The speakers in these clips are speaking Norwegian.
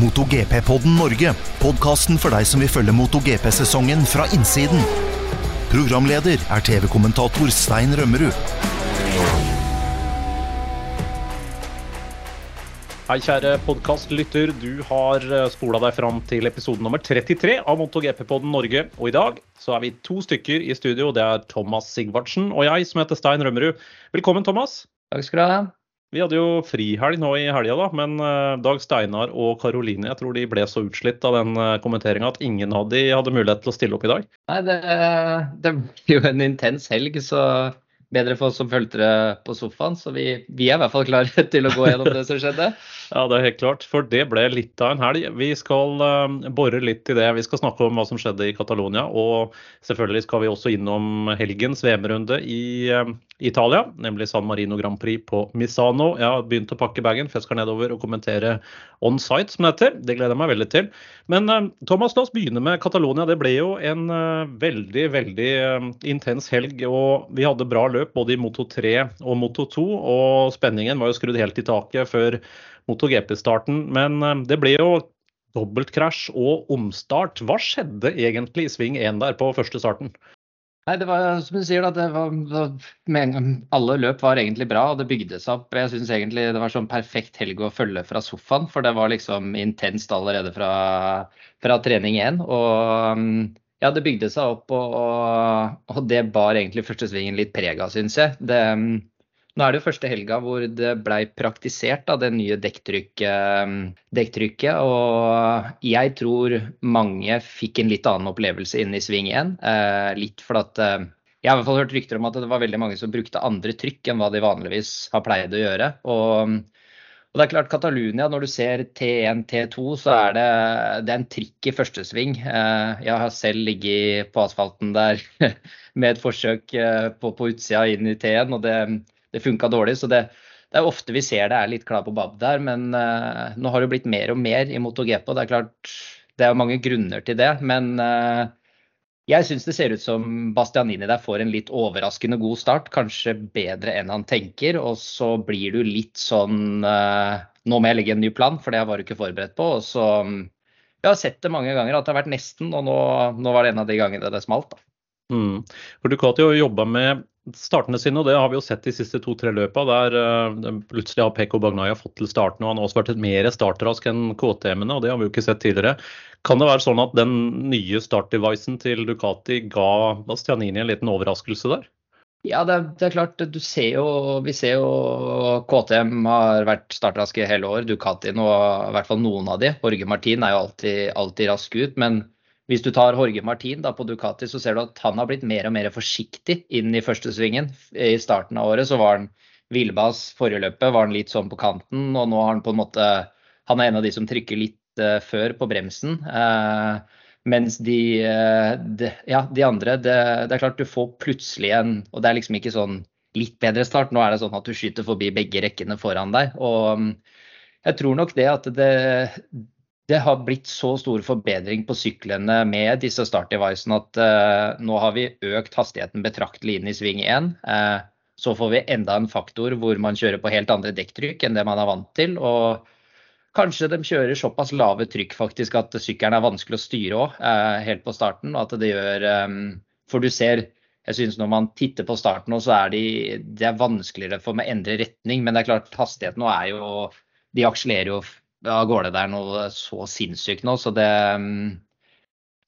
MotoGP-podden Norge. Podkasten for deg som vil følge MotoGP-sesongen fra innsiden. Programleder er TV-kommentator Stein Rømmerud. Hei, kjære podkastlytter. Du har spola deg fram til episode nummer 33 av MotoGP-podden Norge. Og i dag så er vi to stykker i studio. Det er Thomas Sigvartsen og jeg som heter Stein Rømmerud. Velkommen, Thomas. Takk skal du ha. Vi hadde jo frihelg nå i helga, da, men eh, Dag Steinar og Karoline jeg tror de ble så utslitt av den eh, kommenteringa at ingen av de hadde mulighet til å stille opp i dag. Nei, det, det blir jo en intens helg, så bedre for oss som fulgte det på sofaen. Så vi, vi, er i hvert fall klare til å gå gjennom det som skjedde. Ja, det er helt klart. For det ble litt av en helg. Vi skal uh, bore litt i det. Vi skal snakke om hva som skjedde i Catalonia. Og selvfølgelig skal vi også innom helgens VM-runde i uh, Italia, nemlig San Marino Grand Prix på Misano. Jeg har begynt å pakke bagen, for jeg skal nedover og kommentere on site, som det heter. Det gleder jeg meg veldig til. Men uh, Thomas, la oss begynne med Catalonia. Det ble jo en veldig, veldig intens helg. Og vi hadde bra løp både i Moto 3 og Moto 2. Og spenningen var jo skrudd helt i taket før Moto GP-starten. Men det ble jo dobbeltkrasj og omstart. Hva skjedde egentlig i sving 1 der på første starten? Nei, det var som du sier, da, var, med, alle løp var egentlig bra, og det bygde seg opp. Jeg syns egentlig det var sånn perfekt helg å følge fra sofaen, for det var liksom intenst allerede fra, fra trening én. Og ja, det bygde seg opp, og, og det bar egentlig første svingen litt preg av, syns jeg. Det, nå er det jo første helga hvor det blei praktisert da, det nye dekktrykket, dekktrykket. Og jeg tror mange fikk en litt annen opplevelse inne i sving 1. Eh, litt fordi at eh, jeg har i hvert fall hørt rykter om at det var veldig mange som brukte andre trykk enn hva de vanligvis har pleid å gjøre. Og, og det er klart, Catalunya, når du ser T1, T2, så er det, det er en trikk i første sving. Eh, jeg har selv ligget på asfalten der med et forsøk eh, på, på utsida inn i T1. og det det funka dårlig. Så det, det, er ofte vi ser det er litt klar på bab der, men uh, nå har det blitt mer og mer i MotoGP. og Det er klart, det er mange grunner til det. Men uh, jeg syns det ser ut som Bastianini der får en litt overraskende god start. Kanskje bedre enn han tenker. Og så blir du litt sånn uh, Nå må jeg legge en ny plan, for det var du ikke forberedt på. Og så Jeg har sett det mange ganger at det har vært nesten, og nå, nå var det en av de gangene det smalt. da. Mm. For Ducati har jobba med startene sine, og det har vi jo sett de siste to-tre løpa, der uh, plutselig har Peko Bagnaya fått til starten, og han har også vært mer startrask enn KTM-ene, og det har vi jo ikke sett tidligere. Kan det være sånn at den nye startdevicen til Ducati ga Bastianini en liten overraskelse der? Ja, det er, det er, klart. Ser jo, vi ser jo KTM har vært startraske hele år. Ducati nå, i hvert fall noen av de. Jorge Martin er jo alltid, alltid rask ut. Men hvis du tar Jorge Martin da, på Ducati, så ser du at han har blitt mer og mer forsiktig inn i første svingen. I starten av året så var han Villbas forrige løpet var han litt sånn på kanten, og nå har han på en måte Han er en av de som trykker litt uh, før på bremsen. Uh, mens de, uh, de, ja, de andre det, det, er klart du får plutselig en Og det er liksom ikke sånn litt bedre start. Nå er det sånn at du skyter forbi begge rekkene foran deg. Og um, jeg tror nok det at det, det har blitt så stor forbedring på syklene med disse startdevicene at uh, nå har vi økt hastigheten betraktelig inn i sving 1. Uh, eh, så får vi enda en faktor hvor man kjører på helt andre dekktrykk enn det man er vant til. Og kanskje de kjører såpass lave trykk faktisk at sykkelen er vanskelig å styre òg, uh, eh, helt på starten. at det gjør um, For du ser jeg synes Når man titter på starten, så er de, det er vanskeligere for meg å endre retning. Men det er klart, hastigheten nå er jo De akselererer jo av gårde der noe så sinnssykt nå. Så det mm,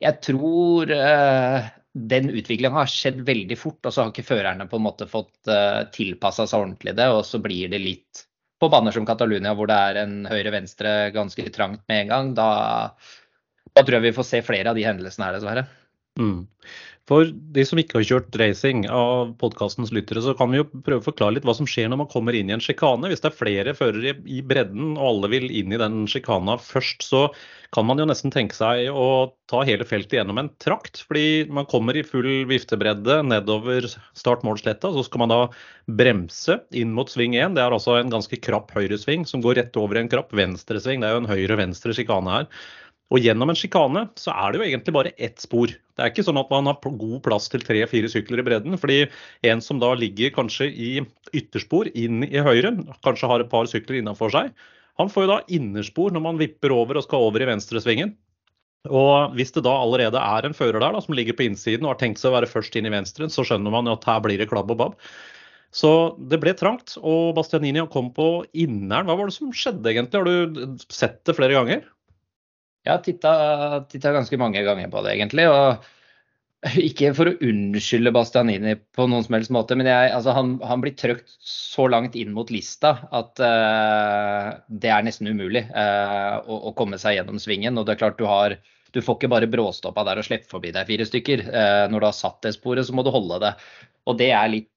Jeg tror uh, den utviklingen har skjedd veldig fort, og så har ikke førerne på en måte fått uh, eh, tilpassa seg ordentlig det. Og så blir det litt på baner som Catalonia, hvor det er en høyre-venstre ganske trangt med en gang. Da, da, tror jeg vi får se flere av de hendelsene her, dessverre. Mm. For de som ikke har kjørt racing av podkastens lyttere, så kan vi jo prøve å forklare litt hva som skjer når man kommer inn i en sjikane. Hvis det er flere førere i bredden og alle vil inn i den sjikana først, så kan man jo nesten tenke seg å ta hele feltet gjennom en trakt. Fordi man kommer i full viftebredde nedover start-mål-sletta, så skal man da bremse inn mot sving 1. Det er altså en ganske krapp høyresving som går rett over en krapp venstresving. Det er jo en høyre-venstre sjikane her. Og gjennom en sjikane så er det jo egentlig bare ett spor. Det er ikke sånn at man har god plass til tre-fire sykler i bredden. fordi en som da ligger kanskje i ytterspor inn i høyre, kanskje har et par sykler innafor seg, Han får jo da innerspor når man vipper over og skal over i venstresvingen. Og hvis det da allerede er en fører der da, som ligger på innsiden og har tenkt seg å være først inn i venstre, så skjønner man jo at her blir det klabb og babb. Så det ble trangt, og Bastianini kom på inneren. Hva var det som skjedde egentlig? Har du sett det flere ganger? Jeg har titta ganske mange ganger på det, egentlig. og ikke for å unnskylde Bastianini på noen som helst måte, men jeg, altså han, han, blir trøkt så langt inn mot lista at uh, det er nesten umulig uh, å, å, komme seg gjennom svingen. Og det er klart du har Du får ikke bare bråstoppa der og slippe forbi deg fire stykker. Uh, når du har satt det sporet, så må du holde det. Og det er litt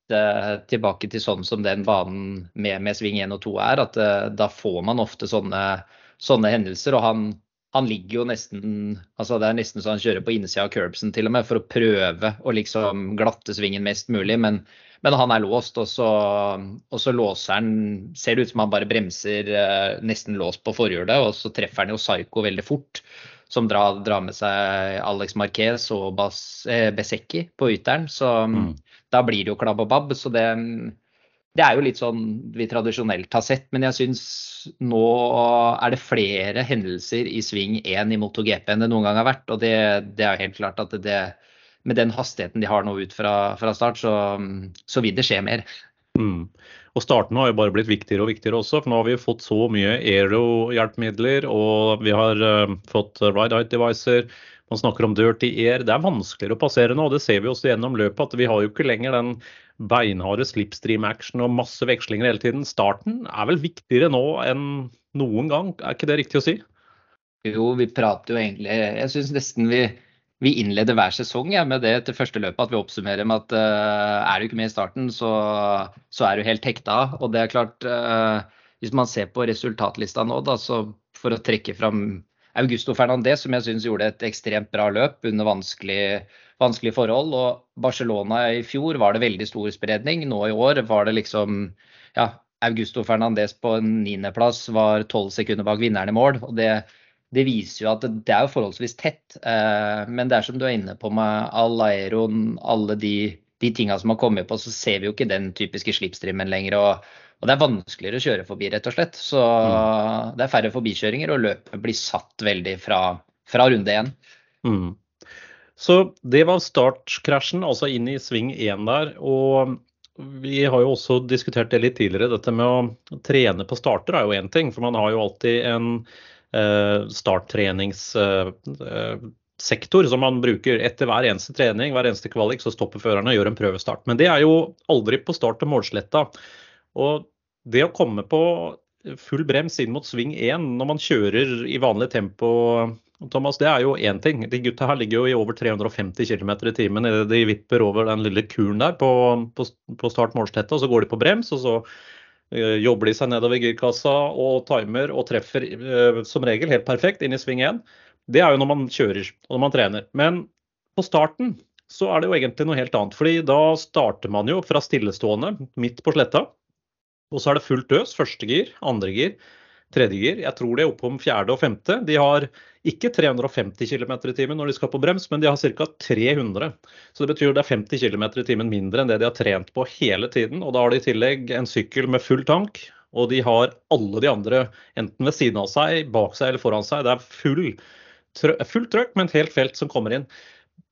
tilbake til sånn som den banen med, med sving 1 og 2 er, at da får man ofte sånne, sånne hendelser. og han han ligger jo nesten altså Det er nesten så han kjører på innsida av curbsen til og med for å prøve å liksom glatte svingen mest mulig. Men, men han er låst, og så, og så, låser han Ser det ut som han bare bremser eh, nesten låst på forhjulet, og så treffer han jo Psycho veldig fort. Som drar, drar med seg Alex Marquez og Bas, eh, Besecki på ytteren. Så mm. da blir det jo klabb og babb. Så det, det er jo litt sånn vi tradisjonelt har sett, men jeg syns nå er det flere hendelser i sving 1 i MotoGP enn det noen gang har vært. Og det, det er jo helt klart at det, med den hastigheten de har nå ut fra, fra start, så, så, vil det skje mer. Mm. Og starten har jo bare blitt viktigere og viktigere også, for nå har vi fått så mye aero-hjelpemidler, og vi har uh, fått ride height devicer. Man snakker om dirty air. Det er vanskeligere å passere nå. og Det ser vi også gjennom løpet. at Vi har jo ikke lenger den beinharde slipstream-action og masse vekslinger hele tiden. Starten er vel viktigere nå enn noen gang, er ikke det riktig å si? Jo, vi prater jo egentlig Jeg syns nesten vi, vi, innleder hver sesong ja, med det til første løpet. At vi oppsummerer med at uh, er du ikke med i starten, så, så er du helt hekta. Og det er klart, uh, hvis man ser på resultatlista nå, da, så for å trekke fram Augusto Fernandez, som jeg syns gjorde et ekstremt bra løp under vanskelige, vanskelige forhold. Og Barcelona i fjor var det veldig stor spredning. Nå i år var det liksom ja, Augusto Fernandez på en niendeplass var tolv sekunder bak vinneren i mål. og det, det viser jo at det er jo forholdsvis tett. Eh, men det er som du er inne på med all aeroen, alle de, de tinga som har kommet på, så ser vi jo ikke den typiske slipstreamen lenger. og og det er vanskeligere å kjøre forbi, rett og slett. Så mm. det er færre forbikjøringer, og løpet blir satt veldig fra, fra runde én. Mm. Så det var startkrasjen, altså inn i sving én der. Og vi har jo også diskutert det litt tidligere. Dette med å trene på starter er jo én ting, for man har jo alltid en eh, starttreningssektor eh, som man bruker etter hver eneste trening, hver eneste kvalik, så stopper førerne og gjør en prøvestart. Men det er jo aldri på start og målsletta. Og det å komme på full brems inn mot sving 1 når man kjører i vanlig tempo, Thomas, det er jo én ting. De gutta her ligger jo i over 350 km i timen idet de vipper over den lille kuren der på, på, på start målstetta, og så går de på brems. og så uh, jobber de seg nedover girkassa og timer og treffer uh, som regel helt perfekt inn i sving 1. Det er jo når man kjører og når man trener. Men på starten så er det jo egentlig noe helt annet. fordi da starter man jo fra stillestående midt på sletta. Og så er det fullt øs. Første gir, andre gir, tredje gir. Jeg tror de er oppe om fjerde og femte. De har ikke 350 km i timen når de skal på brems, men de har ca. 300. Så det betyr det er 50 km i timen mindre enn det de har trent på hele tiden. Og da har de i tillegg en sykkel med full tank, og de har alle de andre enten ved siden av seg, bak seg eller foran seg. Det er full, fullt trøkk med et helt felt som kommer inn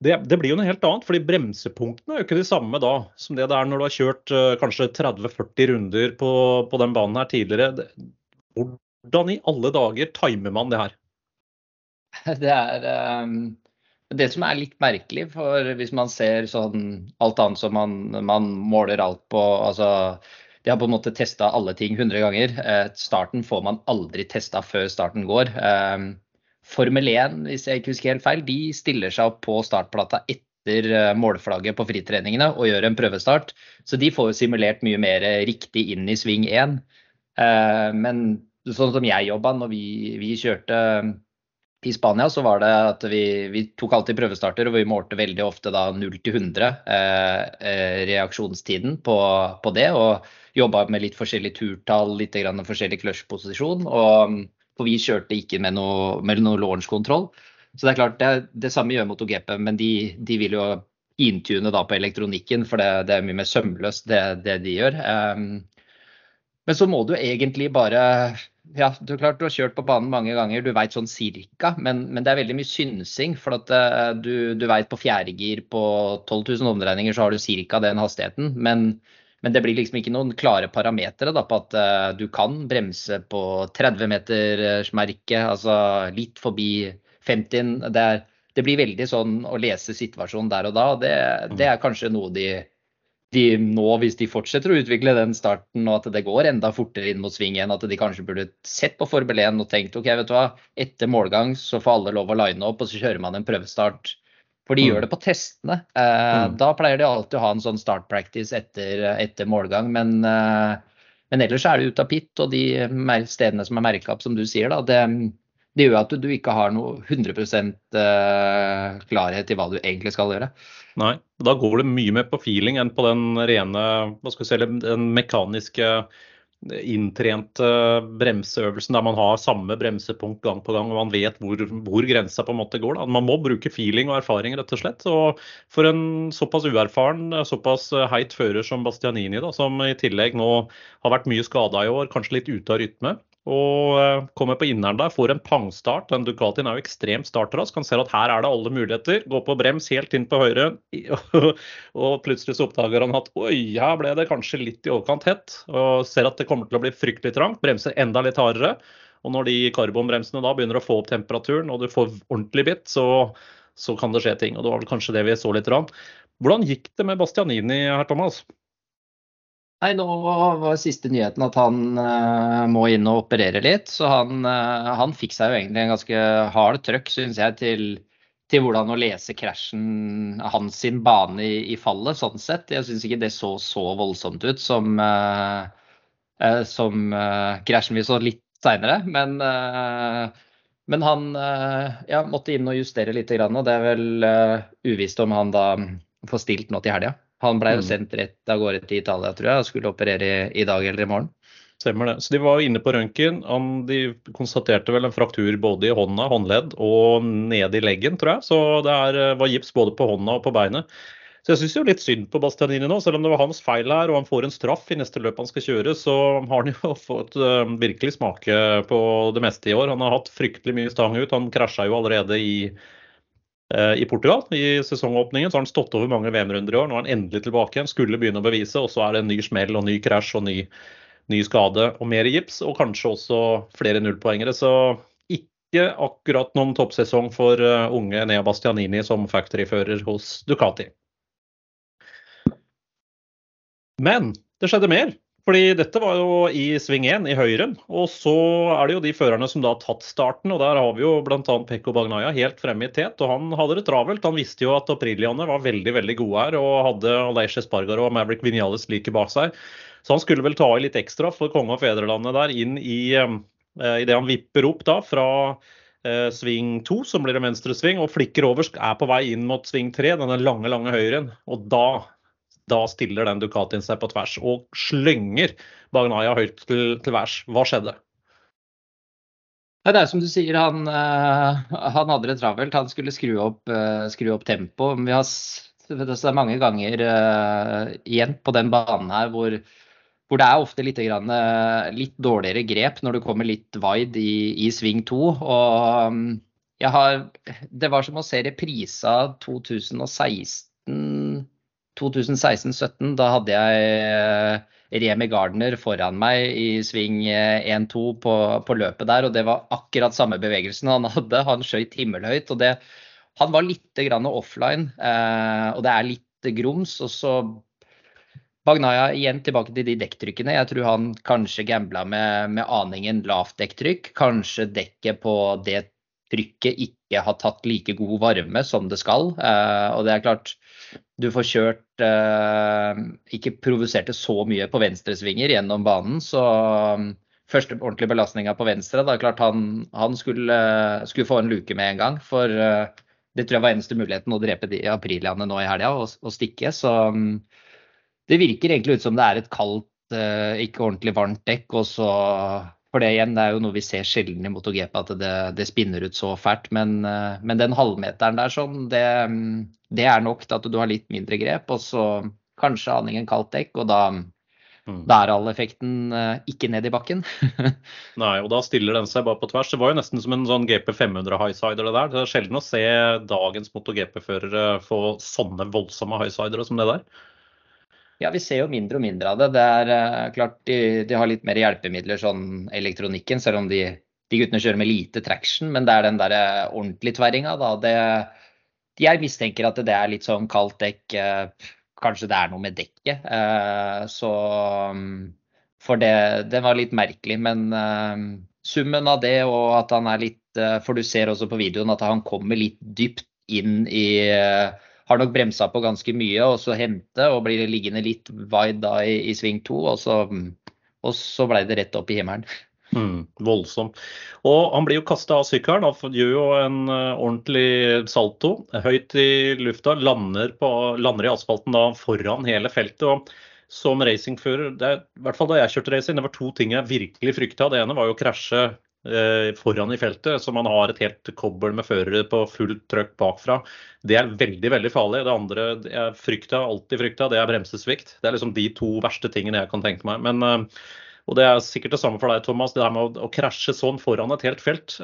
det, det, blir jo noe helt annet, fordi bremsepunktene er jo ikke de samme da som det det er når du har kjørt uh, kanskje 30-40 runder på, på, den banen her tidligere. Hvordan i alle dager timer man det her? Det er um, det som er litt merkelig, for hvis man ser sånn alt annet som man, man måler alt på altså de har på en måte testa alle ting 100 ganger. Eh, starten får man aldri testa før starten går. Um, Formel 1, hvis jeg ikke husker helt feil, de stiller seg opp på startplata etter eh, målflagget på fritreningene og gjør en prøvestart. Så de får jo simulert mye mer riktig inn i sving 1. Eh, men sånn som jeg jobba når vi, vi, kjørte i Spania, så var det at vi, vi, tok alltid prøvestarter, og vi målte veldig ofte da 0 til 100 eh, eh, reaksjonstiden på, på, det. Og jobba med litt forskjellig turtall, litt forskjellig clutch-posisjon. Og for vi kjørte ikke med noe, med noe launch-kontroll. Så det er klart, det, det samme gjør MotoGP, men de, de vil jo intune da på elektronikken, for det, det er mye mer sømløst det, det de gjør. Um, Men så må du egentlig bare ja, du, klart, du har kjørt på banen mange ganger, du veit sånn cirka, men, men, det er veldig mye synsing. For at uh, du, du veit på fjerdegir på 12 000 omdreininger så har du cirka den hastigheten. Men, men, det blir liksom ikke noen klare parametere på at uh, du kan bremse på 30-metersmerket, altså litt forbi 50. Det, det, blir veldig sånn å lese situasjonen der og da. Det, det er kanskje noe de de nå, hvis de fortsetter å utvikle den starten og at det går enda fortere inn mot sving igjen, at de kanskje burde sett på Formel 1 og tenkt ok, vet du hva, etter målgang så får alle lov å line opp, og så kjører man en prøvestart. For de mm. gjør det på testene. Eh, mm. Da pleier de alltid å ha en sånn start practice etter, etter målgang. Men, eh, men, ellers er det ut av pit, og de stedene som er merka opp, som du sier, da, det, det gjør at du, du ikke har noe 100 eh, klarhet i hva du egentlig skal gjøre. Nei, da går det mye mer på feeling enn på den rene, hva skal vi si, den mekaniske inntrente bremseøvelsen der man har samme bremsepunkt gang på gang og man vet hvor, hvor grensa på en måte går. Da. Man må bruke feeling og erfaring, rett og slett. Og for en såpass uerfaren, såpass heit fører som Bastianini, da, som i tillegg nå har vært mye skada i år, kanskje litt ute av rytme, og eh, kommer på inneren der, får en pangstart. Den Ducatien er jo ekstremt startrask. Han ser at her er det alle muligheter. Går på brems helt inn på høyre, og plutselig så oppdager han at oi, her ble det kanskje litt i overkant hett. Og ser at det kommer til å bli fryktelig trangt. Bremser enda litt hardere. Og når de karbonbremsene da begynner å få opp temperaturen, og du får ordentlig bitt, så, så kan det skje ting. Og det var vel kanskje det vi så litt. Hvordan gikk det med Bastianini her, Thomas? Nei, nå var siste nyheten at han uh, må inn og operere litt. Så han, uh, han fikk seg jo egentlig en ganske hard trøkk, syns jeg, til, til, hvordan å lese krasjen hans sin bane i, i, fallet, sånn sett. Jeg syns ikke det så så voldsomt ut som, uh, som krasjen vi så litt seinere. Men, men han ja, måtte inn og justere litt, og det er vel uvisst om han da får stilt nå til helga. Han ble jo mm. sendt rett av gårde til Italia, tror jeg, og skulle operere i, i dag eller i morgen. Stemmer det. Så de var inne på røntgen. De konstaterte vel en fraktur både i hånda, håndledd, og nede i leggen, tror jeg. Så det er, eh, var gips både på hånda og på beinet. Så jeg syns jo litt synd på Bastianini nå, selv om det var hans feil her og han får en straff i neste løp han skal kjøre, så har han jo fått uh, virkelig smake på det meste i år. Han har hatt fryktelig mye stang ut. Han krasja jo allerede i Eh, i Portugal i sesongåpningen. Så har han stått over mange VM-runder i år. Nå er han endelig tilbake igjen, skulle begynne å bevise. Og så er det en ny smell og ny krasj og ny, ny skade og mer gips. Og kanskje også flere nullpoengere. Så ikke akkurat noen toppsesong for uh, unge Nea Bastianini som factoryfører hos Ducati. Men det skjedde mer. Fordi dette var jo i sving 1 i høyre, og så er det jo de førerne som da har tatt starten. og Der har vi jo bl.a. Pekko Bagnaya helt fremme i tet, og han hadde det travelt. Han visste jo at Apriliane var veldig veldig gode her, og hadde Aleish Espargaro og Maverick Vinales like bak seg. Så han skulle vel ta i litt ekstra for konge og fedrelandet der inn i, eh, i det han vipper opp da fra eh, sving 2, som blir en venstresving, og flikker over, er på vei inn mot sving 3, denne lange, lange høyren. Og da da stiller den Ducatien seg på tvers og slynger Bagnaya høyt til, til værs. Hva skjedde? Det er som du sier, han, uh, han hadde det travelt. Han skulle skru opp, uh, skru opp tempo. Vi har det er mange ganger uh, igjen på den banen her hvor, hvor det er ofte litt, grann, litt, dårligere grep når du kommer litt wide i, i sving to. Og um, jeg har Det var som å se reprisa 2016 2016-17, da hadde jeg eh, Remi Gardner foran meg i sving 1-2 eh, på, på, løpet der, og det var akkurat samme bevegelsen han hadde. Han skøyt himmelhøyt. og det, Han var litt grann offline, eh, og det er litt grums. og så Bagnaya igjen tilbake til de dekktrykkene. Jeg tror han kanskje gambla med, med aningen lavt dekktrykk. Kanskje dekket på det trykket ikke har tatt like god varme som det skal. Eh, og det er klart, du får kjørt eh, Ikke provoserte så mye på venstresvinger gjennom banen, så um, første ordentlige belastninga på venstre, da klart han, han skulle, skulle, få en luke med en gang. For uh, det tror jeg var eneste muligheten å drepe de aprilianene nå i helga og, og, stikke. Så um, det virker egentlig ut som det er et kaldt, ikke ordentlig varmt dekk, og så for det igjen, det er jo noe vi ser sjelden i MotoGP, at det, det spinner ut så fælt. Men, eh, men, den halvmeteren der sånn, det, det, er nok til at du har litt mindre grep. Og så kanskje aningen kaldt dekk, og da, Mm. Da er all effekten uh, ikke ned i bakken. Nei, og da stiller den seg bare på tvers. Det var jo nesten som en sånn GP 500 highsider det der. Det er sjelden å se dagens MotoGP-førere få sånne voldsomme highsidere som det der. Ja, vi ser jo mindre og mindre av det. Det er uh, klart de, de, har litt mer hjelpemidler, sånn elektronikken, selv om de, de, guttene kjører med lite traction. Men det er den der uh, ordentlige tverringa, da. Det, jeg mistenker at det er litt sånn kaldt dekk. Uh, kanskje det er noe med dekket. Eh, så mm, For det, det var litt merkelig. Men eh, summen av det og at han er litt eh, For du ser også på videoen at han kommer litt dypt inn i har nok bremsa på ganske mye, og så hente og blir liggende litt wide da i, i sving to. Og så, mm, og så ble det rett opp i himmelen. Mm, voldsomt. Og han blir jo kasta av sykkelen. Han gjør jo en uh, ordentlig salto. Høyt i lufta. Lander, på, lander, i asfalten da foran hele feltet. og som racingfører, det i hvert fall da jeg kjørte racing, det var to ting jeg virkelig frykta. Det ene var jo å krasje eh, foran i feltet, så man har et helt kobbel med førere på fullt trøkk bakfra. Det er veldig veldig farlig. Det andre jeg frykta, alltid frykta, det er bremsesvikt. Det er liksom de to verste tingene jeg kan tenke meg. Men eh, og det er sikkert det samme for deg, Thomas. Det der med å, å krasje sånn foran et helt felt.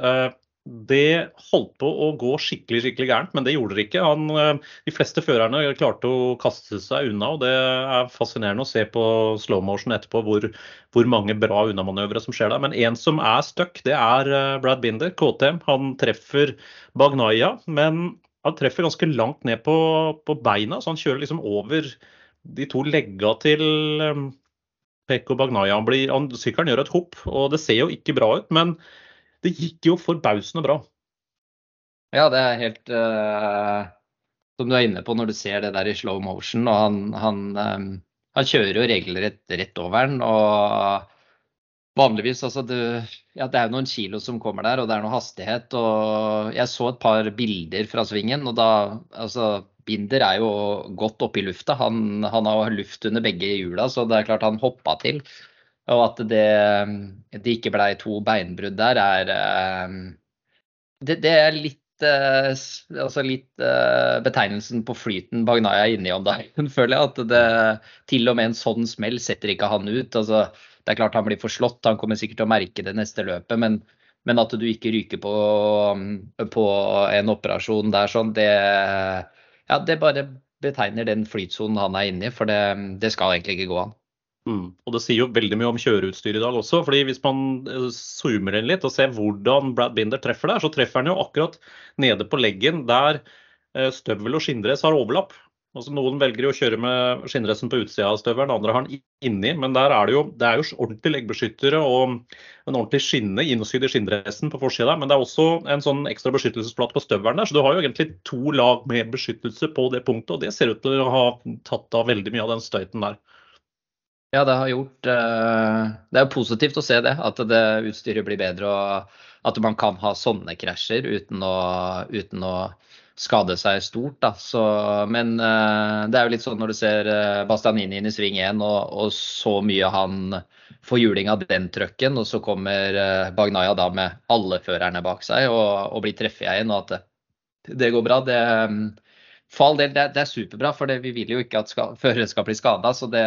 Eh, det holdt på å gå skikkelig skikkelig gærent, men det gjorde det ikke. Han, eh, de fleste førerne klarte å kaste seg unna, og det er fascinerende å se på slow motion etterpå hvor, hvor mange bra unnamanøvre som skjer der. Men en som er stuck, det er eh, Brad Binder, KTM. Han treffer Bagnaya, men han treffer ganske langt ned på, på beina, så han kjører liksom over de to legga til Pekko Bagnaya. Han blir, han, sykkelen gjør et hopp, og det ser jo ikke bra ut, men det gikk jo forbausende bra. Ja, det er helt uh, som du er inne på når du ser det der i slow motion. og Han, han, um, han kjører jo regelrett rett over den. og Vanligvis, altså du, ja, Det er jo noen kilo som kommer der, og det er noe hastighet. og Jeg så et par bilder fra svingen, og da altså, Binder er jo godt oppe i lufta. Han, han har luft under begge hjula, så det er klart han hoppa til. Og at det, det ikke blei to beinbrudd der, er eh, det, det er litt eh, altså litt uh, betegnelsen på flyten Bagnaya er inne i om dagen, føler jeg. At det, til og med en sånn smell setter ikke han ut. Altså, det er klart han blir forslått, han kommer sikkert til å merke det neste løpet. Men, men at du ikke ryker på, på en operasjon der sånn, det, ja, det bare betegner den flytsonen han er inne i, for det, det skal egentlig ikke gå an. Mm. Og Det sier jo veldig mye om kjøreutstyr i dag også. fordi Hvis man eh, zoomer inn litt og ser hvordan Brad Binder treffer der, så treffer han jo akkurat nede på leggen der eh, støvel og skinndress har overlapp. Altså Noen velger jo å kjøre med skinndressen på utsida av støvelen, andre har den inni. Men der er det jo, det er jo ordentlig leggbeskyttere og en ordentlig skinne innsydd i skinndressen på forsida. Men det er også en sånn ekstra beskyttelsesplate på støvelen der. Så du har jo egentlig to lag med beskyttelse på det punktet. Og det ser ut til å ha tatt av veldig mye av den støyten der. Ja, det har gjort eh, Det er jo positivt å se det, at det utstyret blir bedre. Og at man kan ha sånne krasjer uten å, uten å skade seg stort. Så, men uh, det er jo litt sånn når du ser uh, Bastianini inn i sving 1 og, og, så mye han får juling av den trøkken, og så kommer Bagnaya da med alle førerne bak seg og, og blir treffet igjen, og at det, det går bra. Det, for all del, det, det, er superbra, for vi vil jo ikke at førere skal bli skada. Så det,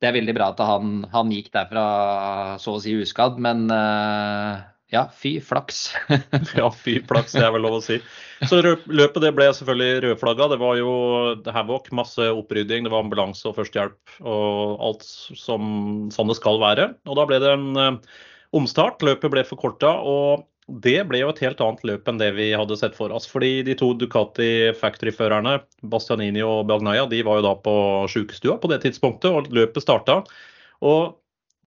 det, er veldig bra at han, han, gikk derfra så å si uskadd. Men ja, fy flaks. ja, fy flaks, det er vel lov å si. Så løpet det ble selvfølgelig rødflagga. Det var jo havoc, masse opprydding, det var ambulanse og førstehjelp og alt som sånn det skal være. Og da ble det en uh, omstart. Løpet ble forkorta. Og det ble jo et helt annet løp enn det vi hadde sett for oss. Fordi de to Ducati Factory-førerne, Bastianini og Bagnaya, de var jo da på sjukestua på det tidspunktet, og løpet starta. Og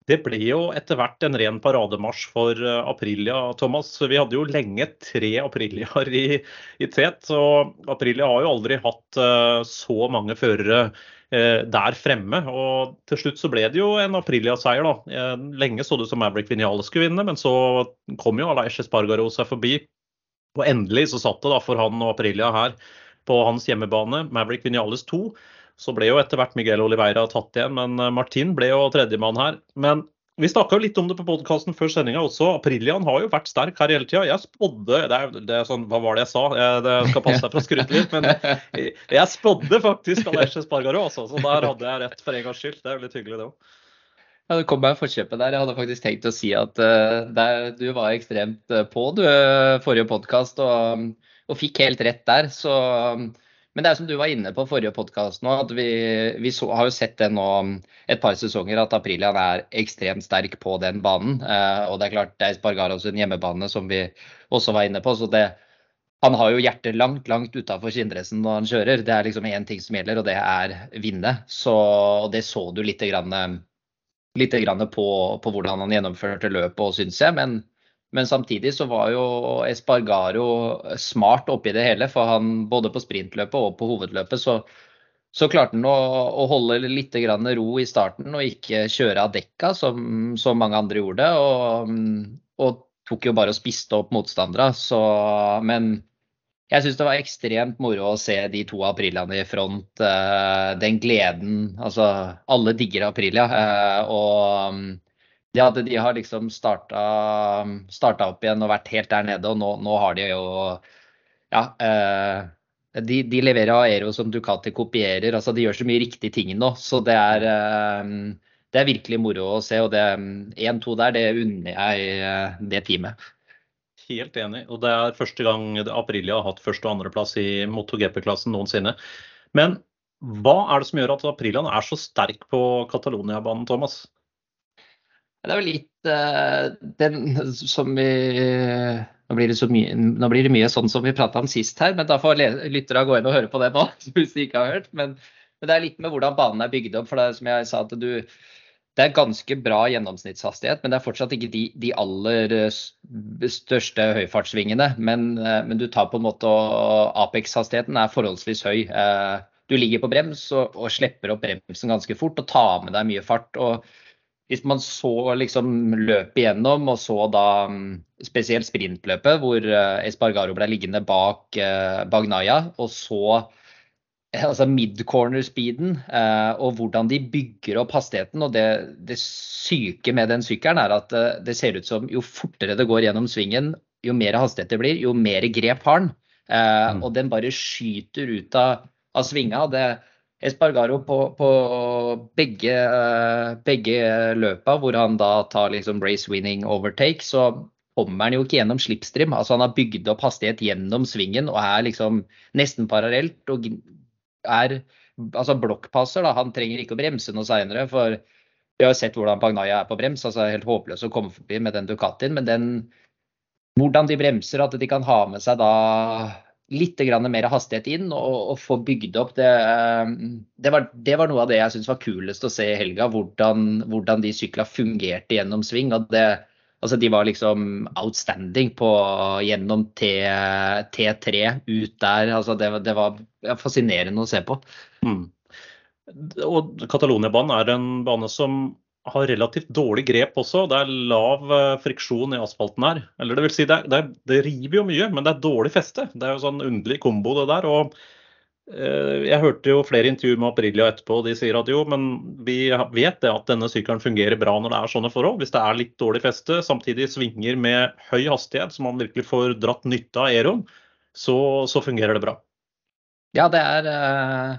det ble jo etter hvert en ren parademarsj for eh, Aprilia, Thomas. Vi hadde jo lenge tre Apriliaer i, i tet. Og Aprilia har jo aldri hatt uh, så mange førere uh, der fremme. Og til slutt så ble det jo en Aprilia-seier, da. Lenge så det ut som Maverick Vinales skulle vinne, men så kom jo Aleix Espargaro seg forbi. Og endelig så satt det da for han og Aprilia her på hans hjemmebane, Maverick Vinales 2. Så ble jo etter hvert Miguel Oliveira tatt igjen, men eh, Martin ble jo tredjemann her. Men vi snakka litt om det på podkasten før sendinga også. Aprilian har jo vært sterk her hele tida. Jeg spådde det er, det er sånn, Hva var det jeg sa? Jeg, det skal passe seg for å skryte litt. Men jeg, jeg spådde faktisk Alesje Spargaro, altså. Så der hadde jeg rett for en gangs skyld. Det er jo litt hyggelig, det òg. Ja, det kom meg i forkjøpet der. Jeg hadde faktisk tenkt å si at uh, der, du var ekstremt uh, på du, forrige podkast, og, og, fikk helt rett der. Så, um, men det er som du var inne på forrige podkast nå, at vi, vi så, har jo sett det nå et par sesonger at Aprilian er ekstremt sterk på den banen. og det er klart det er Spargaros hjemmebane som vi også var inne på. så det han har jo hjertet langt langt utafor skinndressen når han kjører. Det er liksom én ting som gjelder, og det er vinne. Så, og det så du litt grann grann på, på, hvordan han gjennomførte løpet òg, syns jeg. Men, men, samtidig så var jo Espargaro smart oppi det hele. For han både på sprintløpet og på hovedløpet så, så klarte han å, å, holde litt ro i starten og ikke kjøre av dekka, som, som mange andre gjorde. Og, og, tok jo bare og spiste opp motstandere. Men jeg syns det var ekstremt moro å se de to aprilene i front. Uh, den gleden. Altså, alle digger Aprilia. Uh, og det at de har liksom starta, opp igjen og vært helt der nede, og nå, nå har de jo Ja. Eh, de, de, leverer Aero som Ducati kopierer. altså De gjør så mye riktige ting nå. Så det er, det er virkelig moro å se. Og det 1-2 der, det unner jeg det teamet helt enig. Og det er første gang Aprilia har hatt første- og andreplass i MotoGP-klassen noensinne. Men hva er det som gjør at Aprilian er så sterk på Catalonia-banen, Thomas? Det er vel litt uh, den som vi nå blir, mye, nå blir, det mye, sånn som vi prata om sist her, men da får lyttere gå inn og høre på det nå. hvis de ikke har hørt. Men, men, det er litt med hvordan banen er bygd opp. for det er som jeg sa at du, det er ganske bra gjennomsnittshastighet, men det er fortsatt ikke de, de aller eh, største høyfartssvingene. Men, eh, men, du tar på en måte Apex-hastigheten er forholdsvis høy. Du ligger på brems og, og, slipper opp bremsen ganske fort og tar med deg mye fart. og hvis man så liksom løpet igjennom, og så da mm, spesielt sprintløpet, hvor Espargaro ble liggende bak Bagnaya, og så altså mid-corner-speeden eh, og hvordan de bygger opp hastigheten. Og det, det syke med den sykkelen er at eh, det ser ut som jo fortere det går gjennom svingen, jo mer hastighet det blir, jo mer grep har den. Eh, mm. Og den bare skyter ut av, av svinga. Det, Espargaro på, på begge, uh, begge løpa, hvor han da tar liksom race winning overtake, så kommer han jo ikke gjennom slipstream. Altså han har bygd opp hastighet gjennom svingen og er liksom nesten parallelt og er altså blokkpasser. Da. Han trenger ikke å bremse noe seinere. For vi har jo sett hvordan Pagnaya er på brems. altså er Helt håpløs å komme forbi med den Ducatien. Men den, hvordan de bremser, at de kan ha med seg da litt mer hastighet inn og, og få bygd opp det, det, var, det var noe av det jeg syntes var kulest å se i helga. Hvordan, hvordan de sykla fungerte gjennom sving. det Altså, de var liksom outstanding på, gjennom T, T3 ut der. Altså, det, var fascinerende å se på. Mm. Og Catalonia-banen er en bane som har relativt dårlig grep også. Det er lav eh, friksjon i asfalten her. Eller det vil si, det, det, det river jo mye, men det er dårlig feste. Det er jo sånn underlig kombo det der. og Eh, jeg hørte jo flere intervjuer med Aprilia etterpå, og de sier at jo, men vi vet det at denne sykkelen fungerer bra når det er sånne forhold. Hvis det er litt dårlig feste, samtidig svinger med høy hastighet, så man virkelig får dratt nytte av aeroen, så, så fungerer det bra. Ja, det er eh,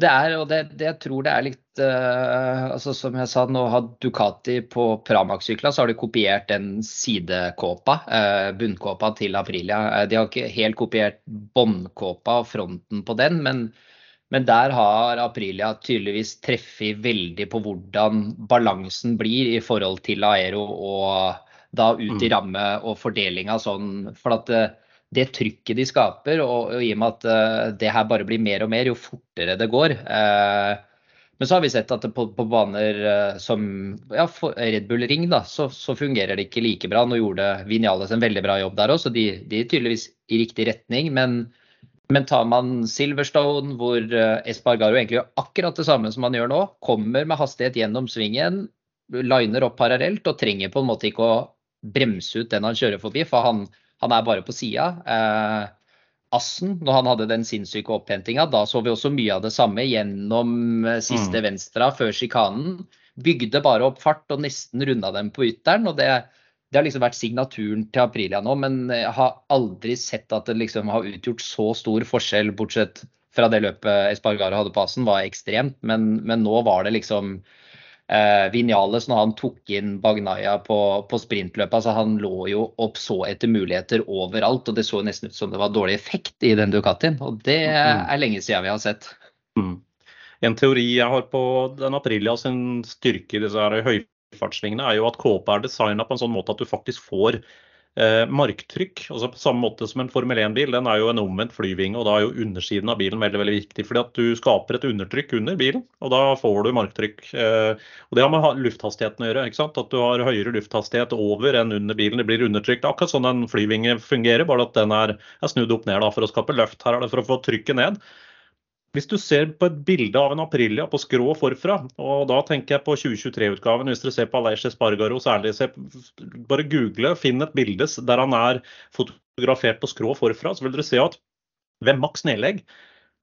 det er, og det, det, jeg tror det er litt altså Som jeg sa, nå har Ducati på Pramac-sykla så har de kopiert den sidekåpa, uh, bunnkåpa til Aprilia. Uh, de har ikke helt kopiert båndkåpa og fronten på den, men, men, der har Aprilia tydeligvis treffet veldig på hvordan balansen blir i forhold til Aero og da ut i mm. ramme og fordelinga sånn. For at det trykket de skaper, og, og i og med at det her bare blir mer og mer jo fortere det går. Uh, men så har vi sett at på, på baner uh, som ja, Red Bull Ring, da, så, så, fungerer det ikke like bra. Nå gjorde Vinales en veldig bra jobb der òg, så de, de, er tydeligvis i riktig retning. Men, men tar man Silverstone, hvor Espargaro egentlig gjør akkurat det samme som han gjør nå, kommer med hastighet gjennom svingen, liner opp parallelt og trenger på en måte ikke å bremse ut den han kjører forbi, for han, han er bare på sida. Eh, Assen, når han hadde den sinnssyke opphentinga, da så vi også mye av det samme gjennom eh, siste mm. venstre før sjikanen. Bygde bare opp fart og nesten runda dem på ytteren. og det, det har liksom vært signaturen til Aprilia nå, men jeg har aldri sett at det liksom har utgjort så stor forskjell, bortsett fra det løpet Espargaro hadde på Assen, var ekstremt. Men, men nå var det liksom Eh, Vinales, når han tok inn Bagnaya på, på sprintløpet, altså han lå jo opp så etter muligheter overalt. Og det så nesten ut som det var dårlig effekt i den Ducatien. Og det mm. er lenge siden vi har sett. Mm. En teori jeg har på den Aprilia sin styrke i disse høyfartssvingene, er jo at kåpa er designa på en sånn måte at du faktisk får Eh, marktrykk, altså på samme måte som en Formel 1-bil, den er jo en omvendt flyvinge. og Da er jo undersiden av bilen veldig veldig viktig. fordi at Du skaper et undertrykk under bilen, og da får du marktrykk. Eh, og Det har med lufthastigheten å gjøre. ikke sant? At du har høyere lufthastighet over enn under bilen. Det blir undertrykt. Akkurat sånn en flyvinge fungerer, bare at den er, er snudd opp ned da, for å skape løft. Her er det for å få trykket ned. Hvis du ser på et bilde av en Aprilia på skrå forfra, og da tenker jeg på 2023-utgaven, hvis dere ser på Aleix Espargaro, særlig se, bare google, finn et bilde der han er fotografert på skrå forfra, så vil dere se at ved maks nedlegg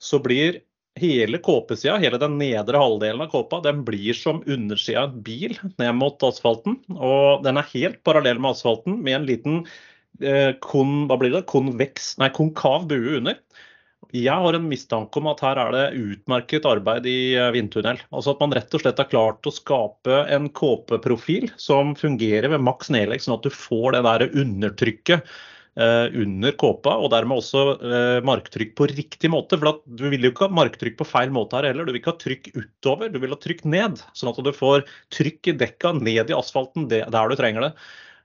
så blir hele kåpesida, hele den nedre halvdelen av kåpa, den blir som undersida av en bil ned mot asfalten. Og den er helt parallell med asfalten med en liten eh, kon, hva blir det? Konveks, nei, konkav bue under. Jeg har en mistanke om at her er det utmerket arbeid i eh, vindtunnel. Altså at man rett og slett har klart å skape en kåpeprofil som fungerer ved maks nedlegg, sånn at du får det der undertrykket eh, under kåpa, og dermed også eh, marktrykk på riktig måte. For du vil jo ikke ha marktrykk på feil måte her heller. Du vil ikke ha trykk utover, du vil ha trykk ned. Sånn at du får trykk i dekka ned i asfalten der du trenger det.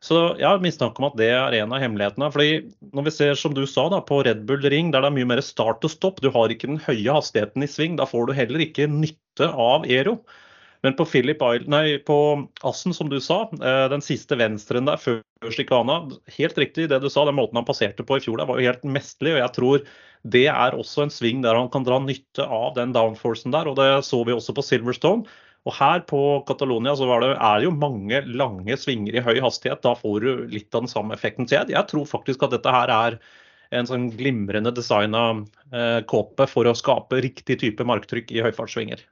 Så jeg har mistanke om at det er en av hemmelighetene. fordi når vi ser som du sa da, på Red Bull Ring, der det er mye mer start og stopp, du har ikke den høye hastigheten i sving, da får du heller ikke nytte av Ero. Men på, Philip nei, på Assen, som du sa, eh, den siste venstren der før Stikana helt riktig det du sa, den måten han passerte på i fjor der var jo helt mesterlig. og jeg tror det er også en sving der han kan dra nytte av den downforcen der. og Det så vi også på Silverstone. Og her på Catalonia så det, er det jo mange lange svinger i høy hastighet. Da får du litt av den samme effekten. Så jeg, tror faktisk at dette her er en sånn glimrende designa eh, kåpe for å skape riktig type marktrykk i høyfartssvinger.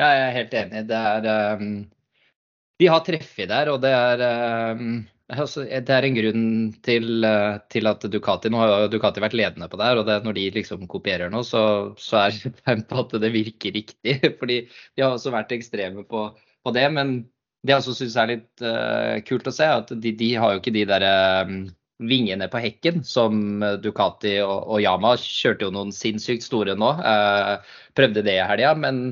Ja, jeg er helt enig. Det er um, De har treffet der, og det er um, Altså, det er en grunn til, eh, til, at Ducati Nå har Ducati vært ledende på det her, og det, når de liksom kopierer noe, så, så er det på at det virker riktig. Fordi de har også vært ekstreme på, på det. Men det jeg også syns er litt uh, kult å se, at de, de, har jo ikke de der um, vingene på hekken som Ducati og, og, Yama kjørte jo noen sinnssykt store nå. Uh, prøvde det i helga, men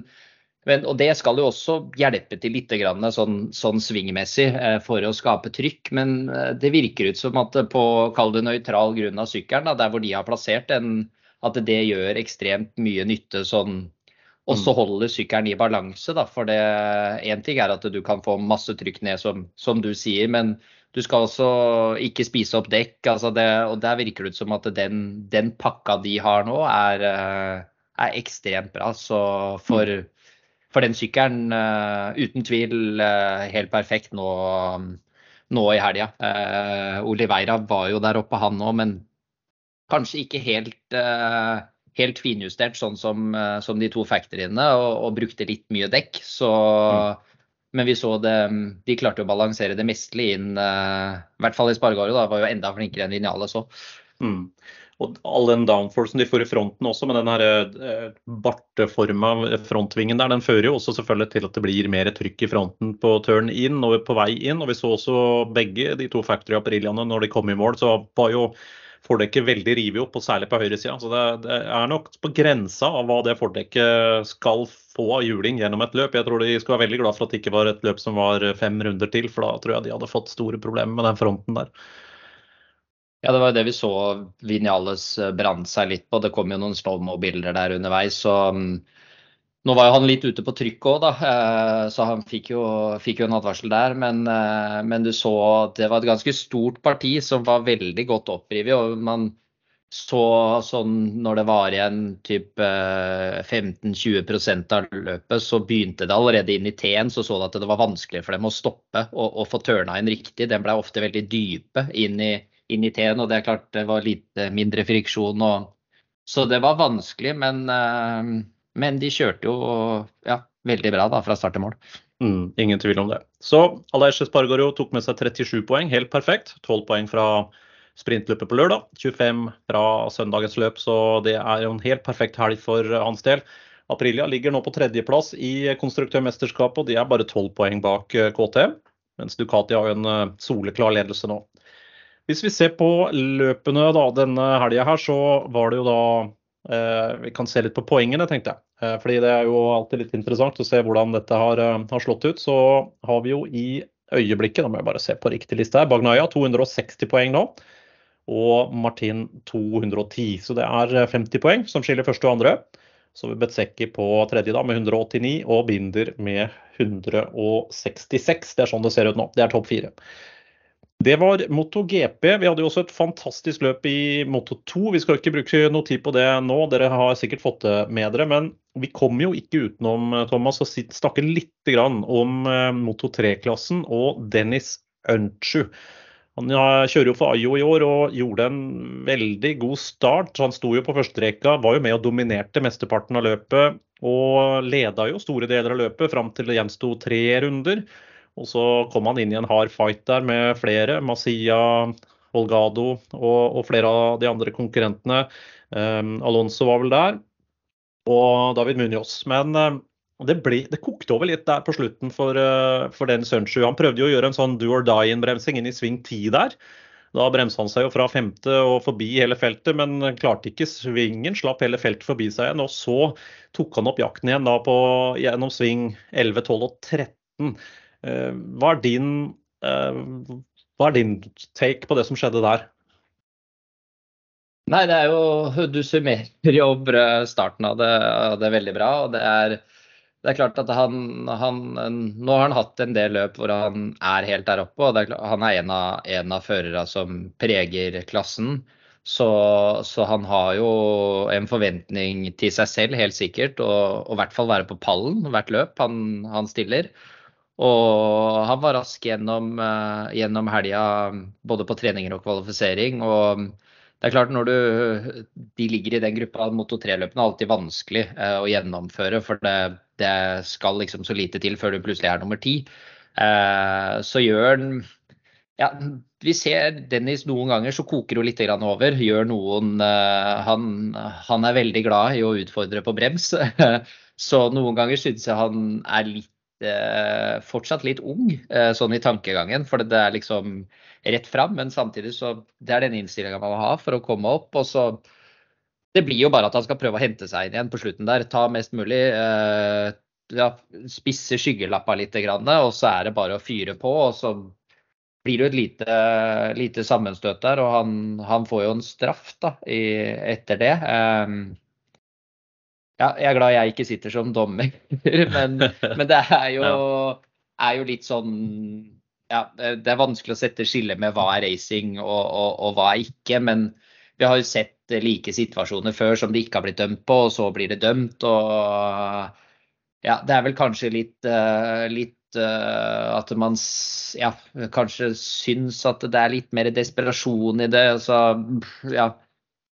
men, og det skal jo også hjelpe til litt grann, sånn, sånn svingmessig eh, for å skape trykk. Men eh, det virker ut som at på kall det nøytral grunn av sykkelen, der hvor de har plassert den, at det gjør ekstremt mye nytte sånn og så mm. holder sykkelen i balanse. Da, for én ting er at du kan få masse trykk ned, som, som, du sier, men du skal også ikke spise opp dekk. Altså det, og Der virker det ut som at den, den pakka de har nå, er, eh, er ekstremt bra. Så for, mm for den sykkelen uh, uten tvil uh, helt perfekt nå, nå i helga. Uh, Oliveira var jo der oppe, han òg, men kanskje ikke helt, helt finjustert sånn som, som, de to factoryene, og, og, brukte litt mye dekk. Så, mm. Men vi så det, de klarte å balansere det mestlig inn, i hvert fall i Spargaro, da, var jo enda flinkere enn Vinales òg. Mm. Og all den downforcen de får i fronten også, med den her eh, barteforma frontvingen der, den fører jo også selvfølgelig til at det blir mer trykk i fronten på turn in og på vei inn. Og vi så også begge de to Factory Apriliaene når de kom i mål, så var jo fordekket veldig revet opp, og særlig på høyresida. Så det, det, er nok på grensa av hva det fordekket skal få av juling gjennom et løp. Jeg tror de skulle være veldig glad for at det ikke var et løp som var fem runder til, for da tror jeg de hadde fått store problemer med den fronten der. Ja, det var jo det vi så Vinales eh, brant seg litt på. Det kom jo noen slowmo-bilder der underveis. så um, Nå var jo han litt ute på trykk òg, da, eh, så han fikk jo, fikk jo en advarsel der. Men, eh, men, du så at det var et ganske stort parti som var veldig godt opprivet. og man så sånn når det var igjen typ 15-20 av løpet, så begynte det allerede inn i T-en. Så så du at det var vanskelig for dem å stoppe og, og få tørna inn riktig. Den ble ofte veldig dype inn i, inn i teen, og det er klart det var litt mindre friksjon. Og, så det var vanskelig, men, eh, men de kjørte jo ja, veldig bra da, fra start til mål. Mm, ingen tvil om det. Så Aleix Espargaro tok med seg 37 poeng, helt perfekt. 12 poeng fra sprintløpet på lørdag, 25 fra søndagens løp, så det er jo en helt perfekt helg for hans del. Aprilia ligger nå på tredjeplass i konstruktørmesterskapet, og de er bare tolv poeng bak KTM. Mens Ducati har jo en soleklar ledelse nå. Hvis vi ser på løpene da, denne helga her, så var det jo da eh, Vi kan se litt på poengene, tenkte jeg. Eh, fordi det er jo alltid litt interessant å se hvordan dette har, eh, har slått ut. Så har vi jo i øyeblikket, da må jeg bare se på riktig liste her, Bagnaya 260 poeng nå og Martin 210. Så det er 50 eh, poeng som skiller første og andre. Så vi Betseki på tredje da med 189 og Binder med 166. Det er sånn det ser ut nå. Det er topp fire. Det var MotoGP. Vi hadde jo også et fantastisk løp i Moto2. Vi skal ikke bruke noe tid på det nå, dere har sikkert fått det med dere. Men vi kommer jo ikke utenom Thomas, å snakke litt om eh, Moto3-klassen og Dennis Unchu. Han kjører jo for Ayo i år og gjorde en veldig god start. Han sto jo på førsterekka, var jo med og dominerte mesteparten av løpet. Og leda jo store deler av løpet fram til det gjensto tre runder. Og så kom han inn i en hard fight der med flere. Masia, Olgado og, og flere av de andre konkurrentene. Um, Alonso var vel der. Og David Munoz. Men um, det, ble, det, kokte over litt der på slutten for, uh, for den Sunshu. Han prøvde jo å gjøre en sånn do or die-innbremsing inn i sving 10 der. Da bremsa han seg jo fra femte og forbi hele feltet, men klarte ikke svingen. Slapp hele feltet forbi seg igjen. Og så tok han opp jakten igjen da på, gjennom sving 11, 12 og 13. Uh, hva, er din, uh, hva er din take på det som skjedde der? Nei, det er jo Du summerer jo starten av det, av det veldig bra. og det er det er klart at han, han, Nå har han hatt en del løp hvor han er helt der oppe. og er klart, Han er en av, en av førerne som preger klassen. Så, så, han har jo en forventning til seg selv, helt sikkert. Og i hvert fall være på pallen hvert løp han, han stiller. Og han var rask gjennom, uh, gjennom helga, både på treninger og kvalifisering. og det er klart når du, De ligger i den gruppa. Moto 3-løpene er alltid vanskelig eh, å gjennomføre. For det, det, skal liksom så lite til før du plutselig er nummer ti. Eh, så gjør han ja, Vi ser Dennis noen ganger så koker hun litt over. Gjør noen eh, han, han, er veldig glad i å utfordre på brems. så noen ganger synes jeg han er litt eh, fortsatt litt ung eh, sånn i tankegangen. For det er liksom rett fram, men samtidig så det er den innstillinga man må ha for å komme opp. og så Det blir jo bare at han skal prøve å hente seg inn igjen på slutten der. Ta mest mulig. Eh, ja, spisse skyggelappa litt, og så er det bare å fyre på. og så blir det jo et lite, lite sammenstøt der, og han, han, får jo en straff da, i, etter det. Um, ja, jeg er glad jeg ikke sitter som dommer, men, men det er jo, er jo litt sånn ja, det er vanskelig å sette skille med hva er racing og, og, og, hva er ikke. Men vi har jo sett like situasjoner før som det ikke har blitt dømt på, og så blir det dømt. Og ja, det er vel kanskje litt, uh, litt uh, at man ja, kanskje syns at det er litt mer desperasjon i det. Altså, ja,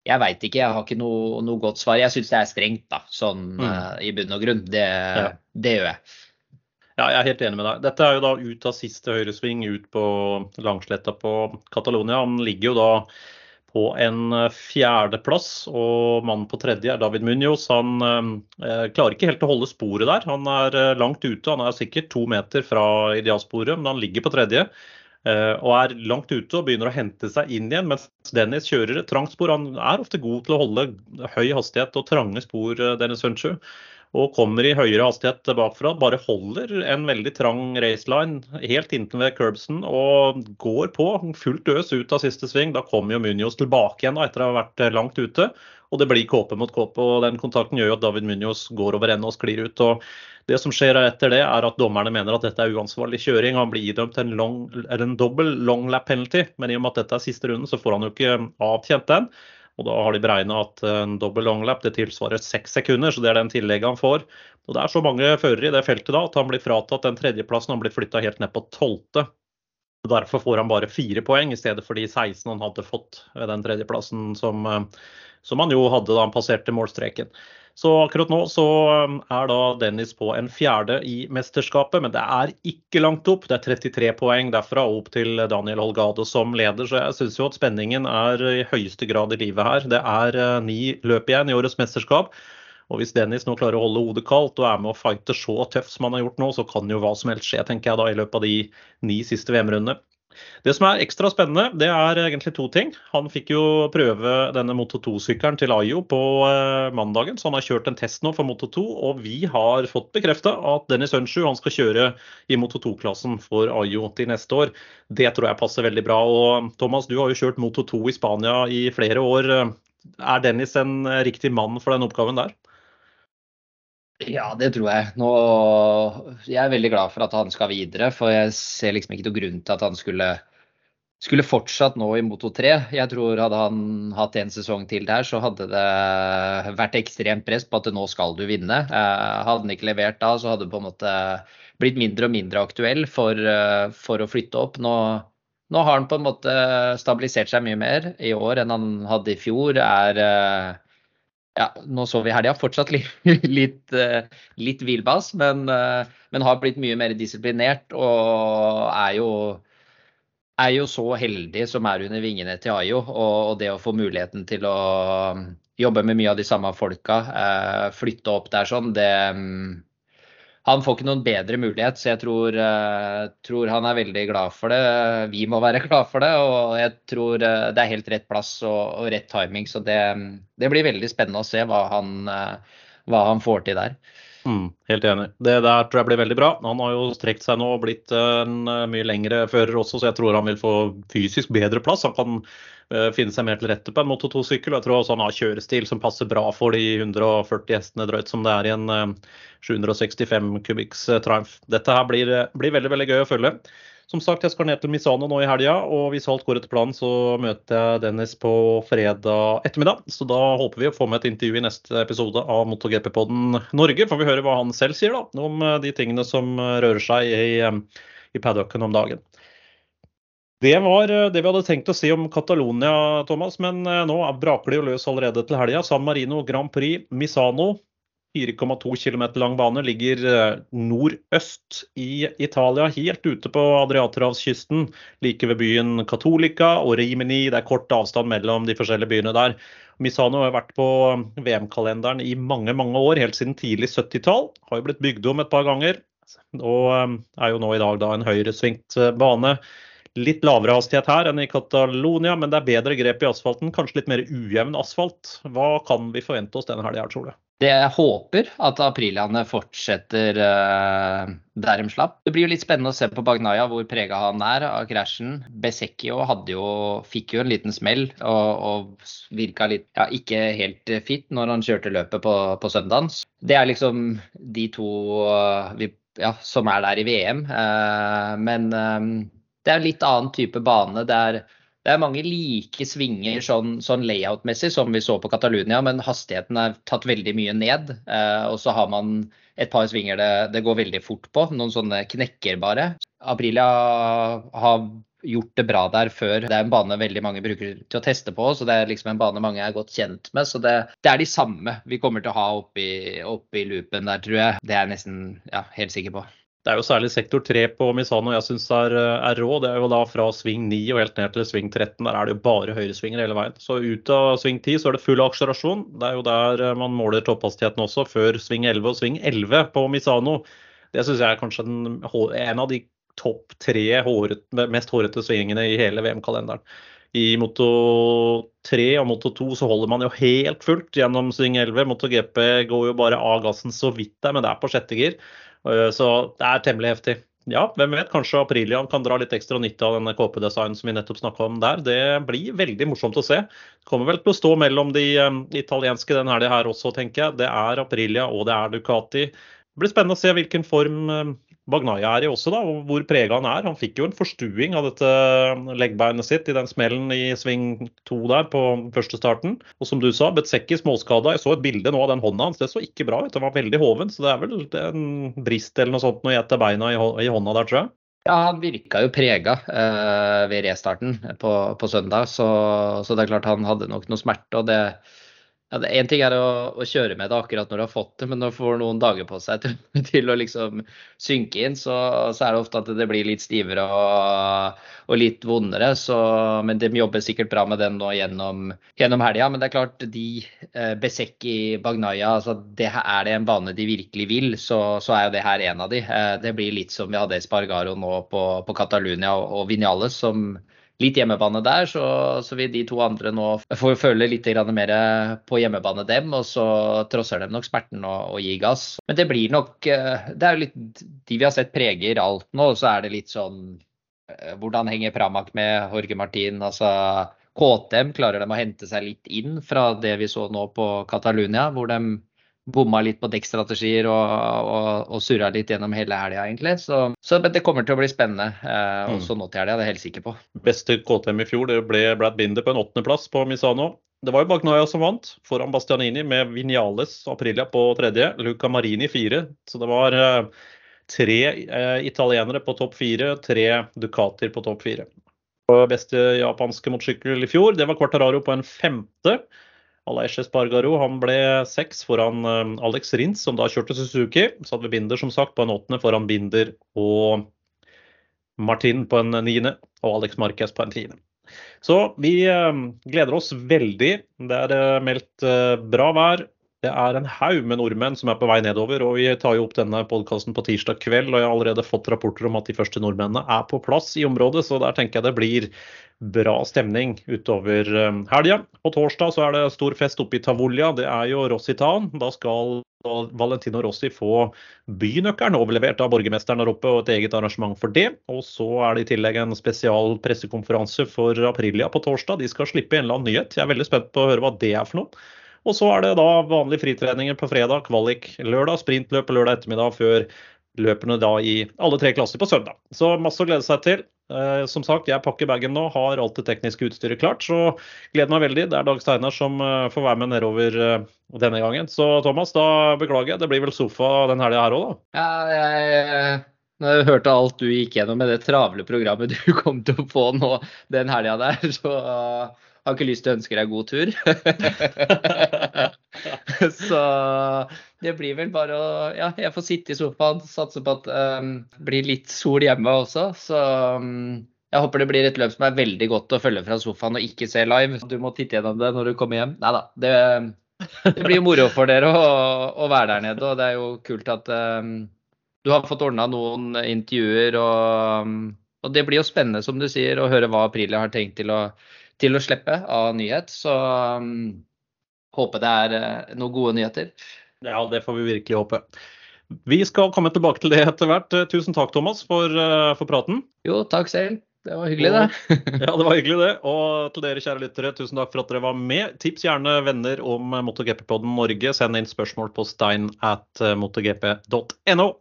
jeg veit ikke, jeg har ikke noe, noe, godt svar. Jeg syns det er strengt, da, sånn uh, i bunn og grunn. Det, ja. det gjør jeg. Ja, jeg er helt enig med deg. Dette er jo da ut av siste høyresving, ut på langsletta på Catalonia. Han ligger jo da på en fjerdeplass, og mannen på tredje er David Munoz. Han eh, klarer ikke helt å holde sporet der. Han er eh, langt ute. Han er sikkert to meter fra idealsporet, men han ligger på tredje. Eh, og er langt ute og begynner å hente seg inn igjen, mens Dennis kjører et trangt spor. Han er ofte god til å holde høy hastighet og trange spor, eh, Dennis Hunchu og kommer i høyere hastighet bakfra. Bare holder en veldig trang raceline helt inntil ved curbsen og går på fullt øs ut av siste sving. Da kommer jo Munoz tilbake igjen etter å ha vært langt ute. Og det blir kåpe mot kåpe. og Den kontakten gjør jo at David Munoz går over ende og sklir ut. og det som skjer etter det, er at dommerne mener at dette er uansvarlig kjøring. Han blir idømt en, long, en dobbel long lap penalty, men i og med at dette er siste runden, så får han jo ikke avtjent den. Og da har de beregna at en dobbel longlap det tilsvarer seks sekunder, så det er den tillegget han får. Og Det er så mange førere i det feltet da at han blir fratatt den tredjeplassen. Han blir flytta helt ned på tolvte. Derfor får han bare fire poeng i stedet for de 16 han hadde fått ved den tredjeplassen som, eh, som han jo hadde da han passerte målstreken. Så akkurat nå så um, er da Dennis på en fjerde i mesterskapet, men det er ikke langt opp. Det er 33 poeng derfra opp til Daniel Holgado som leder, så jeg syns jo at spenningen er i høyeste grad i livet her. Det er uh, ni løp igjen i årets mesterskap. Og Hvis Dennis nå klarer å holde hodet kaldt og er med og fighter så tøft som han har gjort nå, så kan jo hva som helst skje tenker jeg da i løpet av de ni siste VM-rundene. Det som er ekstra spennende, det er egentlig to ting. Han fikk jo prøve denne Moto 2-sykkelen til Ayo på eh, mandagen, så han har kjørt en test nå for Moto 2. Og vi har fått bekrefta at Dennis Ønsju skal kjøre i Moto 2-klassen for Ayo til neste år. Det tror jeg passer veldig bra. Og Thomas, du har jo kjørt Moto 2 i Spania i flere år. Er Dennis en riktig mann for den oppgaven der? Ja, det tror jeg. Nå, jeg er veldig glad for at han skal videre, for jeg ser liksom ikke noe grunn til at han skulle, skulle fortsatt nå i Moto 3. Jeg tror hadde han hatt en sesong til der, så hadde det vært ekstremt press på at nå skal du vinne. Eh, hadde han ikke levert da, så hadde det på en måte blitt mindre og mindre aktuell for, eh, for å flytte opp. Nå, nå, har han på en måte stabilisert seg mye mer i år enn han hadde i fjor. er eh, ja, nå så vi helga fortsatt litt, litt, eh, litt hvilbass, men, eh, men, har blitt mye mer disiplinert og er jo, er jo så heldig som er under vingene til Ayo. Og, og, det å få muligheten til å mm, jobbe med mye av de samme folka, eh, flytte opp der sånn, det, mm, han får ikke noen bedre mulighet, så jeg tror, uh, tror, han er veldig glad for det. Vi må være glad for det, og jeg tror uh, det er helt rett plass og, og rett timing. Så det, det, blir veldig spennende å se hva han, uh, hva han får til der. Mm, helt enig. Det der tror jeg blir veldig bra. Han har jo strekt seg nå og blitt en mye lengre fører også, så jeg tror han vil få fysisk bedre plass. Han kan uh, finne seg mer til rette på en Moto 2-sykkel. Jeg tror også han har kjørestil som passer bra for de 140 hestene drøyt som det er i en 765 eh, kubikks uh, Triumph. Dette her blir, blir, veldig veldig gøy å følge. Som sagt, jeg skal ned til Misano nå i helga, og hvis alt går etter planen, så møter jeg Dennis på fredag ettermiddag. Så da håper vi å få med et intervju i neste episode av MotoGP-podden Norge. Får vi høre hva han selv sier da, om de tingene som rører seg i, i paddocken om dagen. Det var eh, det vi hadde tenkt å si om Catalonia, Thomas. Men eh, nå braker det jo løs allerede til helga. San Marino Grand Prix Misano. 4,2 km lang bane ligger eh, nordøst i Italia, helt ute på Adriaterhavskysten. Like ved byen Catolica og Rimini. Det er kort avstand mellom de forskjellige byene der. Misano har vært på VM-kalenderen i mange mange år, helt siden tidlig 70-tall. Har jo blitt bygd om et par ganger. Og er jo nå i dag da en høyresvingt bane. Litt lavere hastighet her enn i Catalonia, men det er bedre grep i asfalten. Kanskje litt mer ujevn asfalt. Hva kan vi forvente oss denne helga, du? Det jeg håper at Aprillandet fortsetter uh, der de slapp. Det blir jo litt spennende å se på Bagnaya hvor prega han er av krasjen. Besecchio jo, fikk jo en liten smell og, og virka litt ja, ikke helt fit når han kjørte løpet på, på søndagen. Det er liksom de to uh, vi, ja, som er der i VM. Eh, men det er en litt annen type bane. Det er, det er mange like svinger sånn, sånn layout-messig som vi så på Catalonia, men hastigheten er tatt veldig mye ned. Eh, og så har man et par svinger det, det, går veldig fort på, noen sånne knekker bare. Aprilia har gjort det bra der før. Det er en bane veldig mange bruker til å teste på, så det er liksom en bane mange er godt kjent med. Så det, det er de samme vi kommer til å ha oppi, oppi loopen der, tror jeg. Det er jeg nesten ja, helt sikker på. Det er jo særlig sektor 3 på Misano jeg syns er, er, rå. Det er jo da fra sving 9 og helt ned til sving 13. Der er det jo bare høyresvinger hele veien. Så ut av sving 10 så er det full akselerasjon. Det er jo der eh, man måler topphastigheten også, før sving 11 og sving 11 på Misano. Det syns jeg er kanskje den, en av de topp tre håret, mest hårete svingene i hele VM-kalenderen. I Moto 3 og Moto 2 så holder man jo helt fullt gjennom sving 11. Moto GP går jo bare av gassen så vidt der, men det er på sjette gir. Eh, så det er temmelig heftig. Ja, hvem vet, kanskje Aprilian kan dra litt ekstra nytte av denne kåpedesignen som vi nettopp snakka om der. Det blir veldig morsomt å se. Det kommer vel til å stå mellom de um, italienske den helga her også, tenker jeg. Det er Aprilia og det er Ducati. Det blir spennende å se hvilken form um, Bagnaya er i også, da, og hvor prega han er. Han fikk jo en forstuing av dette leggbeinet sitt i den smellen i sving to der på første starten. Og som du sa, Betsekki småskada. Jeg så et bilde nå av den hånda hans. Det så ikke bra ut. Den var veldig hoven. Så det er vel en brist eller noe sånt når jeg etter beina i, i hånda der, tror jeg. Ja, han virka jo prega eh, ved restarten på, på søndag, så, så, det er klart han hadde nok noe smerte. og det Ja, det Én ting er å, å, kjøre med det akkurat når du har fått det, men når du får noen dager på seg til, til å liksom synke inn, så, så, er det ofte at det blir litt stivere og, og litt vondere. Så, men de jobber sikkert bra med den nå gjennom, gjennom helga. Men det er klart, de eh, Besecki, Bagnaya, altså det er det en bane de virkelig vil, så, så er jo det her en av de. Eh, det blir litt som vi hadde Spargaro nå på, på Catalunya og, og Vinales, som litt hjemmebane der, så, så, vil de to andre nå få føle litt mer på hjemmebane dem, og så trosser de nok smerten og, og gir gass. Men det blir nok eh, Det er jo litt De vi har sett preger alt nå, så er det litt sånn eh, Hvordan henger Pramak med Jorge Martin? Altså KTM, klarer de å hente seg litt inn fra det vi så nå på Catalunya, hvor de bomma litt på dekkstrategier og, og, og surra litt gjennom hele helga, egentlig. Så, så, det kommer til å bli spennende eh, mm. også nå til helga, det er jeg helt sikker på. Beste KTM i fjor det ble Brad Binder på en åttendeplass på Misano. Det var jo Bagnaya som vant, foran Bastianini med Vinales Aprilia på tredje, Luca Marini fire. Så det var eh, tre eh, italienere på topp fire, tre Ducatier på topp fire. Beste japanske motorsykkel i fjor, det var Quartararo på en femte. Aleix Espargaro han ble seks foran eh, Alex Rins, som da kjørte Suzuki. Så hadde vi Binder som sagt på en åttende foran Binder og Martin på en niende, og Alex Marquez på en tiende. Så vi eh, gleder oss veldig. Det er eh, meldt bra vær. Det er en haug med nordmenn som er på vei nedover. og Vi tar jo opp denne podkasten på tirsdag kveld, og jeg har allerede fått rapporter om at de første nordmennene er på plass i området. Så der tenker jeg det blir bra stemning utover um, helga. På torsdag så er det stor fest oppe i Tavolia. Det er jo Rossitan. Da skal Valentino Rossi få bynøkkelen overlevert av borgermesteren der oppe, og et eget arrangement for det. Og så er det i tillegg en spesial pressekonferanse for Aprilia på torsdag. De skal slippe en eller annen nyhet. Jeg er veldig spent på å høre hva det er for noe. Og så er det da vanlige fritreninger på fredag, kvalik lørdag, sprintløp lørdag ettermiddag før løpene da i alle tre klasser på søndag. Så masse å glede seg til. Eh, som sagt, jeg pakker bagen nå, har alt det tekniske utstyret klart. Så gleder meg veldig. Det er Dag Steinar som eh, får være med nedover eh, denne gangen. Så Thomas, da beklager jeg. Det blir vel sofa den helga her òg, da? Ja, jeg, når jeg hørte alt du gikk gjennom med det travle programmet du kom til å få nå den helga der, så har ikke lyst til å ønske deg god tur. så det blir vel bare å Ja, jeg får sitte i sofaen, satse på at um, det blir litt sol hjemme også. Så um, jeg håper det blir et løp som er veldig godt å følge fra sofaen og ikke se live. Du må titte gjennom det når du kommer hjem. Nei da. Det, det, blir moro for dere å, å, være der nede, og det er jo kult at um, du har fått ordna noen intervjuer. Og, og, det blir jo spennende, som du sier, å høre hva Aprilia har tenkt til å til å slippe av nyhet. Så um, håper det er uh, noen gode nyheter. Ja, det får vi virkelig håpe. Vi skal komme tilbake til det etter hvert. Tusen takk, Thomas, for, uh, for praten. Jo, takk selv. Det var hyggelig, det. ja, det var hyggelig, det. Og til dere kjære lyttere, tusen takk for at dere var med. Tips gjerne venner om MotoGP-podden Norge. Send inn spørsmål på stein at motogp.no.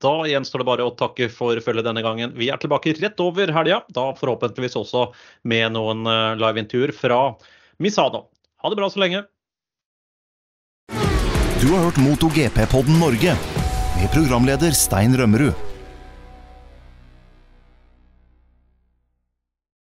Da gjenstår det bare å takke for følget denne gangen. Vi er tilbake rett over helga, da forhåpentligvis også med noen eh, liveintervjuer fra Misano. Ha det bra så lenge. Du har hørt MotoGP-podden Norge med programleder Stein Rømmerud.